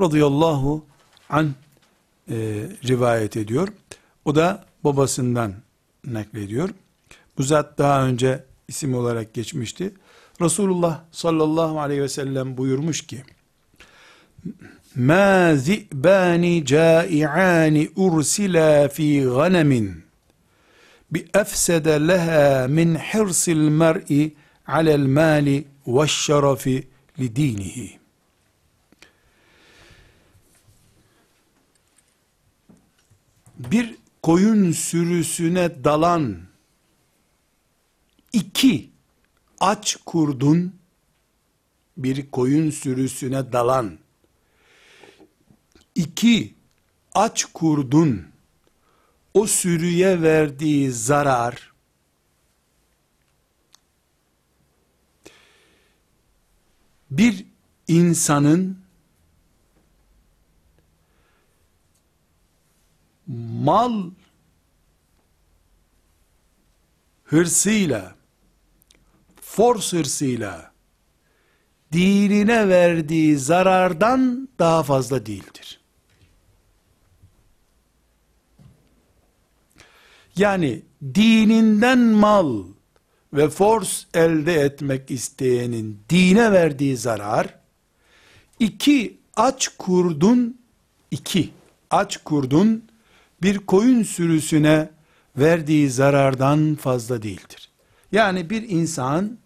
radıyallahu an e, rivayet ediyor. O da babasından naklediyor. Bu zat daha önce isim olarak geçmişti. Resulullah sallallahu aleyhi ve sellem buyurmuş ki مَا ذِئْبَانِ جَائِعَانِ اُرْسِلَا ف۪ي غَنَمٍ بِأَفْسَدَ لَهَا مِنْ حِرْصِ الْمَرْءِ عَلَى الْمَالِ وَالشَّرَفِ لِد۪ينِهِ Bir koyun sürüsüne dalan iki aç kurdun bir koyun sürüsüne dalan iki aç kurdun o sürüye verdiği zarar bir insanın mal hırsıyla force hırsıyla dinine verdiği zarardan daha fazla değildir. Yani dininden mal ve force elde etmek isteyenin dine verdiği zarar, iki aç kurdun, iki aç kurdun bir koyun sürüsüne verdiği zarardan fazla değildir. Yani bir insan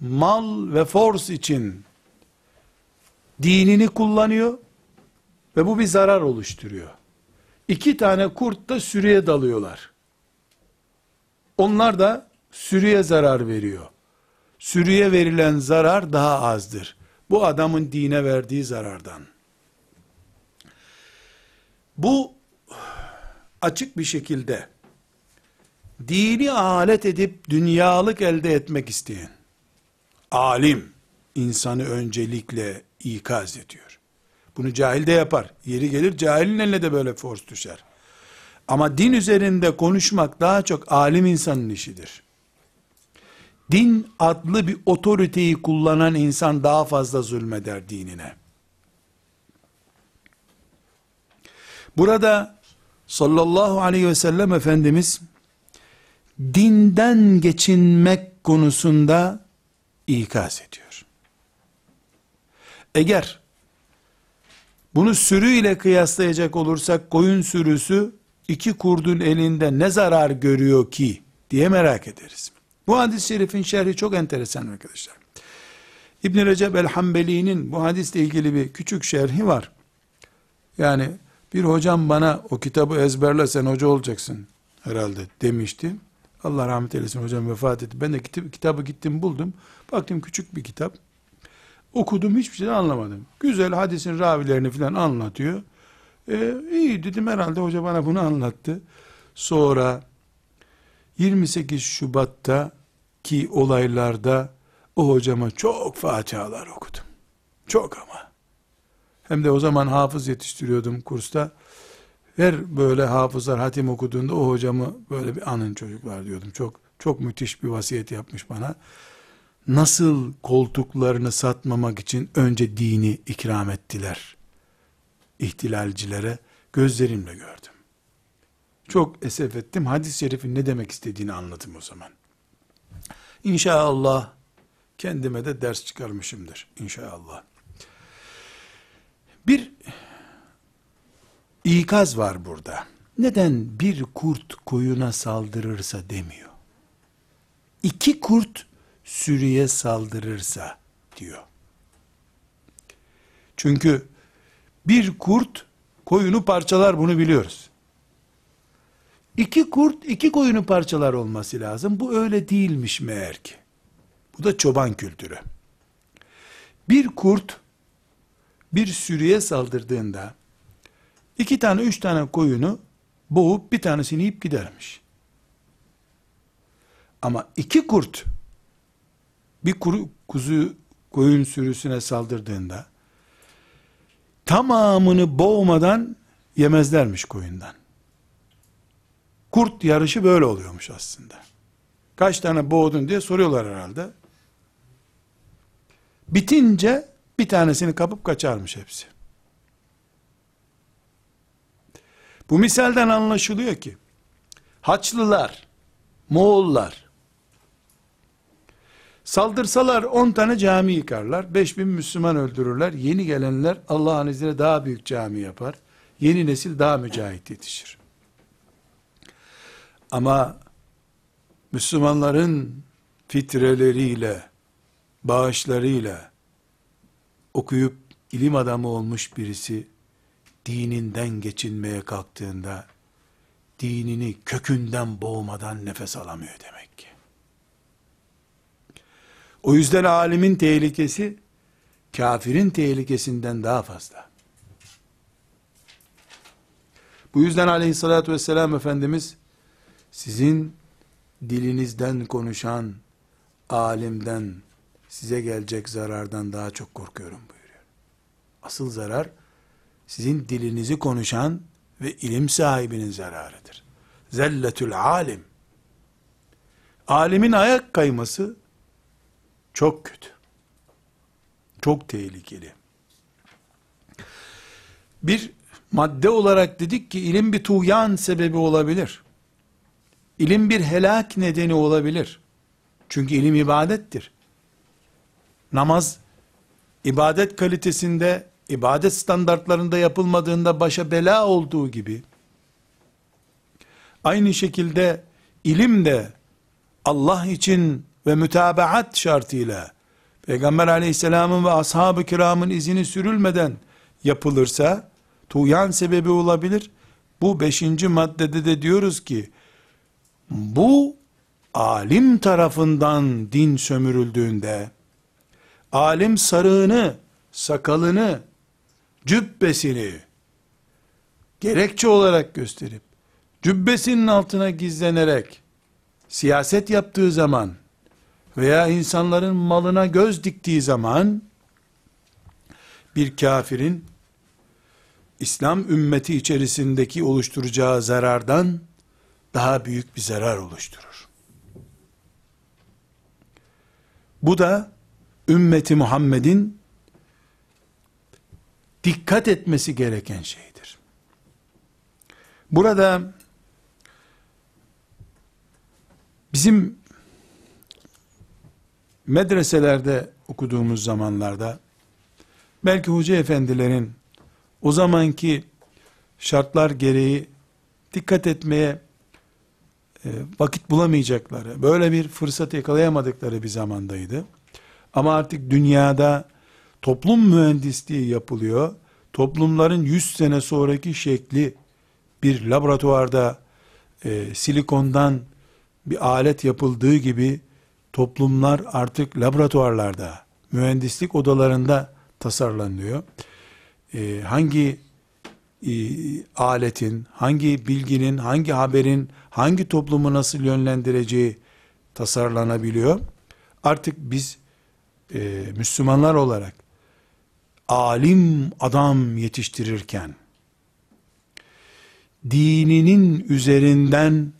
mal ve force için dinini kullanıyor ve bu bir zarar oluşturuyor. İki tane kurt da sürüye dalıyorlar. Onlar da sürüye zarar veriyor. Sürüye verilen zarar daha azdır. Bu adamın dine verdiği zarardan. Bu açık bir şekilde dini alet edip dünyalık elde etmek isteyen alim insanı öncelikle ikaz ediyor. Bunu cahil de yapar. Yeri gelir cahilin eline de böyle force düşer. Ama din üzerinde konuşmak daha çok alim insanın işidir. Din adlı bir otoriteyi kullanan insan daha fazla zulmeder dinine. Burada sallallahu aleyhi ve sellem Efendimiz dinden geçinmek konusunda ikaz ediyor. Eğer bunu sürü ile kıyaslayacak olursak koyun sürüsü iki kurdun elinde ne zarar görüyor ki diye merak ederiz. Bu hadis-i şerifin şerhi çok enteresan arkadaşlar. İbn Recep el-Hambeli'nin bu hadisle ilgili bir küçük şerhi var. Yani bir hocam bana o kitabı ezberle sen hoca olacaksın herhalde demişti. Allah rahmet eylesin hocam vefat etti. Ben de kitabı gittim buldum. Baktım küçük bir kitap. Okudum hiçbir şey anlamadım. Güzel hadisin ravilerini falan anlatıyor. Ee, iyi dedim herhalde hoca bana bunu anlattı. Sonra 28 Şubat'ta ki olaylarda o hocama çok fatihalar okudum. Çok ama. Hem de o zaman hafız yetiştiriyordum kursta. Her böyle hafızlar hatim okuduğunda o hocamı böyle bir anın çocuklar diyordum. Çok çok müthiş bir vasiyet yapmış bana. Nasıl koltuklarını satmamak için önce dini ikram ettiler. ihtilalcilere gözlerimle gördüm. Çok esef ettim. Hadis-i şerifin ne demek istediğini anladım o zaman. İnşallah kendime de ders çıkarmışımdır. İnşallah. Bir ikaz var burada. Neden bir kurt koyuna saldırırsa demiyor. İki kurt sürüye saldırırsa diyor. Çünkü Bir kurt koyunu parçalar bunu biliyoruz. İki kurt iki koyunu parçalar olması lazım. Bu öyle değilmiş meğer ki. Bu da çoban kültürü. Bir kurt bir sürüye saldırdığında iki tane üç tane koyunu boğup bir tanesini yiyip gidermiş. Ama iki kurt bir kuru, kuzu koyun sürüsüne saldırdığında tamamını boğmadan yemezlermiş koyundan. Kurt yarışı böyle oluyormuş aslında. Kaç tane boğdun diye soruyorlar herhalde. Bitince bir tanesini kapıp kaçarmış hepsi. Bu misalden anlaşılıyor ki Haçlılar, Moğollar saldırsalar 10 tane cami yıkarlar, 5000 Müslüman öldürürler. Yeni gelenler Allah'ın izniyle daha büyük cami yapar. Yeni nesil daha mücahit yetişir. Ama Müslümanların fitreleriyle, bağışlarıyla okuyup ilim adamı olmuş birisi dininden geçinmeye kalktığında dinini kökünden boğmadan nefes alamıyor demek. O yüzden alimin tehlikesi kafirin tehlikesinden daha fazla. Bu yüzden aleyhissalatü vesselam Efendimiz sizin dilinizden konuşan alimden size gelecek zarardan daha çok korkuyorum buyuruyor. Asıl zarar sizin dilinizi konuşan ve ilim sahibinin zararıdır. Zelletül alim. Alimin ayak kayması çok kötü. Çok tehlikeli. Bir madde olarak dedik ki ilim bir tuğyan sebebi olabilir. İlim bir helak nedeni olabilir. Çünkü ilim ibadettir. Namaz ibadet kalitesinde, ibadet standartlarında yapılmadığında başa bela olduğu gibi aynı şekilde ilim de Allah için ve mütabaat şartıyla Peygamber aleyhisselamın ve ashab-ı kiramın izini sürülmeden yapılırsa tuğyan sebebi olabilir. Bu beşinci maddede de diyoruz ki bu alim tarafından din sömürüldüğünde alim sarığını, sakalını, cübbesini gerekçe olarak gösterip cübbesinin altına gizlenerek siyaset yaptığı zaman veya insanların malına göz diktiği zaman bir kafirin İslam ümmeti içerisindeki oluşturacağı zarardan daha büyük bir zarar oluşturur. Bu da ümmeti Muhammed'in dikkat etmesi gereken şeydir. Burada bizim medreselerde okuduğumuz zamanlarda belki hoca efendilerin o zamanki şartlar gereği dikkat etmeye e, vakit bulamayacakları, böyle bir fırsat yakalayamadıkları bir zamandaydı. Ama artık dünyada toplum mühendisliği yapılıyor. Toplumların 100 sene sonraki şekli bir laboratuvarda e, silikondan bir alet yapıldığı gibi toplumlar artık laboratuvarlarda, mühendislik odalarında tasarlanıyor. E, hangi e, aletin, hangi bilginin, hangi haberin, hangi toplumu nasıl yönlendireceği tasarlanabiliyor. Artık biz e, Müslümanlar olarak alim adam yetiştirirken dininin üzerinden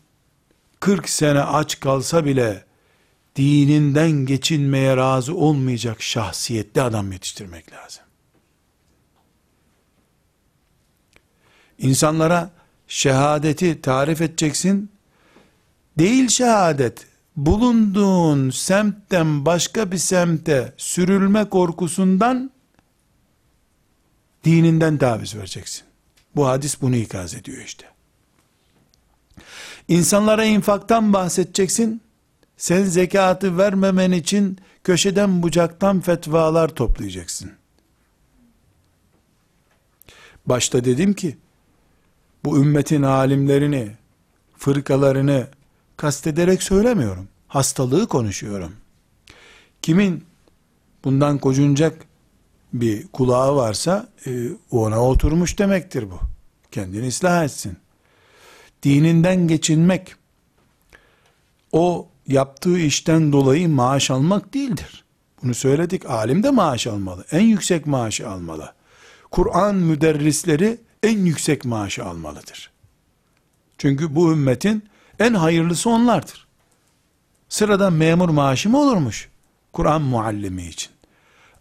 40 sene aç kalsa bile dininden geçinmeye razı olmayacak şahsiyetli adam yetiştirmek lazım. İnsanlara şehadeti tarif edeceksin. Değil şehadet, bulunduğun semtten başka bir semte sürülme korkusundan dininden taviz vereceksin. Bu hadis bunu ikaz ediyor işte. İnsanlara infaktan bahsedeceksin. Sen zekatı vermemen için köşeden bucaktan fetvalar toplayacaksın. Başta dedim ki, bu ümmetin alimlerini, fırkalarını kastederek söylemiyorum. Hastalığı konuşuyorum. Kimin bundan kocunacak bir kulağı varsa e, ona oturmuş demektir bu. Kendini ıslah etsin. Dininden geçinmek o yaptığı işten dolayı maaş almak değildir. Bunu söyledik. Alim de maaş almalı. En yüksek maaşı almalı. Kur'an müderrisleri en yüksek maaşı almalıdır. Çünkü bu ümmetin en hayırlısı onlardır. Sıradan memur maaşı mı olurmuş? Kur'an muallimi için.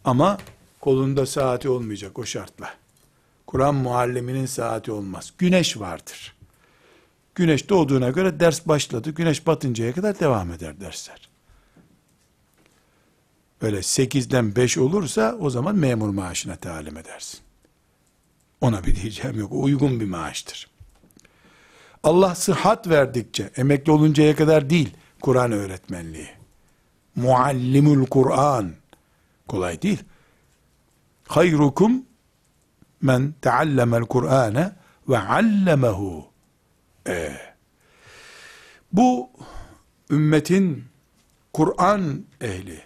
Ama kolunda saati olmayacak o şartla. Kur'an mualliminin saati olmaz. Güneş vardır. Güneş doğduğuna göre ders başladı. Güneş batıncaya kadar devam eder dersler. Böyle 8'den 5 olursa o zaman memur maaşına talim edersin. Ona bir diyeceğim yok. Uygun bir maaştır. Allah sıhhat verdikçe, emekli oluncaya kadar değil, Kur'an öğretmenliği. Muallimul Kur'an. Kolay değil. Hayrukum men teallemel Kur'ane ve allemehu. Ee, bu ümmetin Kur'an ehli,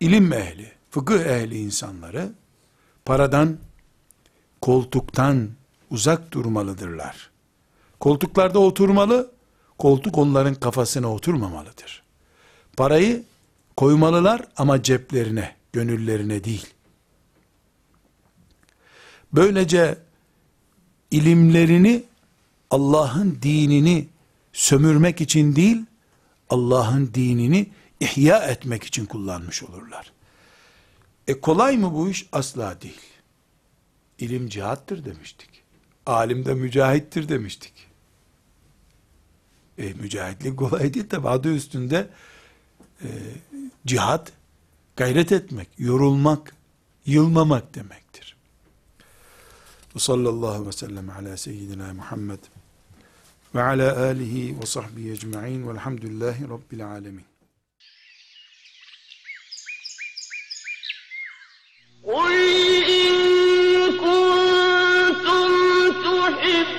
ilim ehli, fıkıh ehli insanları paradan, koltuktan uzak durmalıdırlar. Koltuklarda oturmalı, koltuk onların kafasına oturmamalıdır. Parayı koymalılar ama ceplerine, gönüllerine değil. Böylece ilimlerini Allah'ın dinini sömürmek için değil, Allah'ın dinini ihya etmek için kullanmış olurlar. E kolay mı bu iş? Asla değil. İlim cihattır demiştik. Alim de mücahittir demiştik. E, mücahitlik kolay değil tabi adı üstünde e, cihat gayret etmek, yorulmak, yılmamak demektir. Ve sallallahu aleyhi ve sellem ala seyyidina Muhammed ve ala alihi ve sahbihi ecma'in velhamdülillahi rabbil alemin. قل إن كنتم تحبون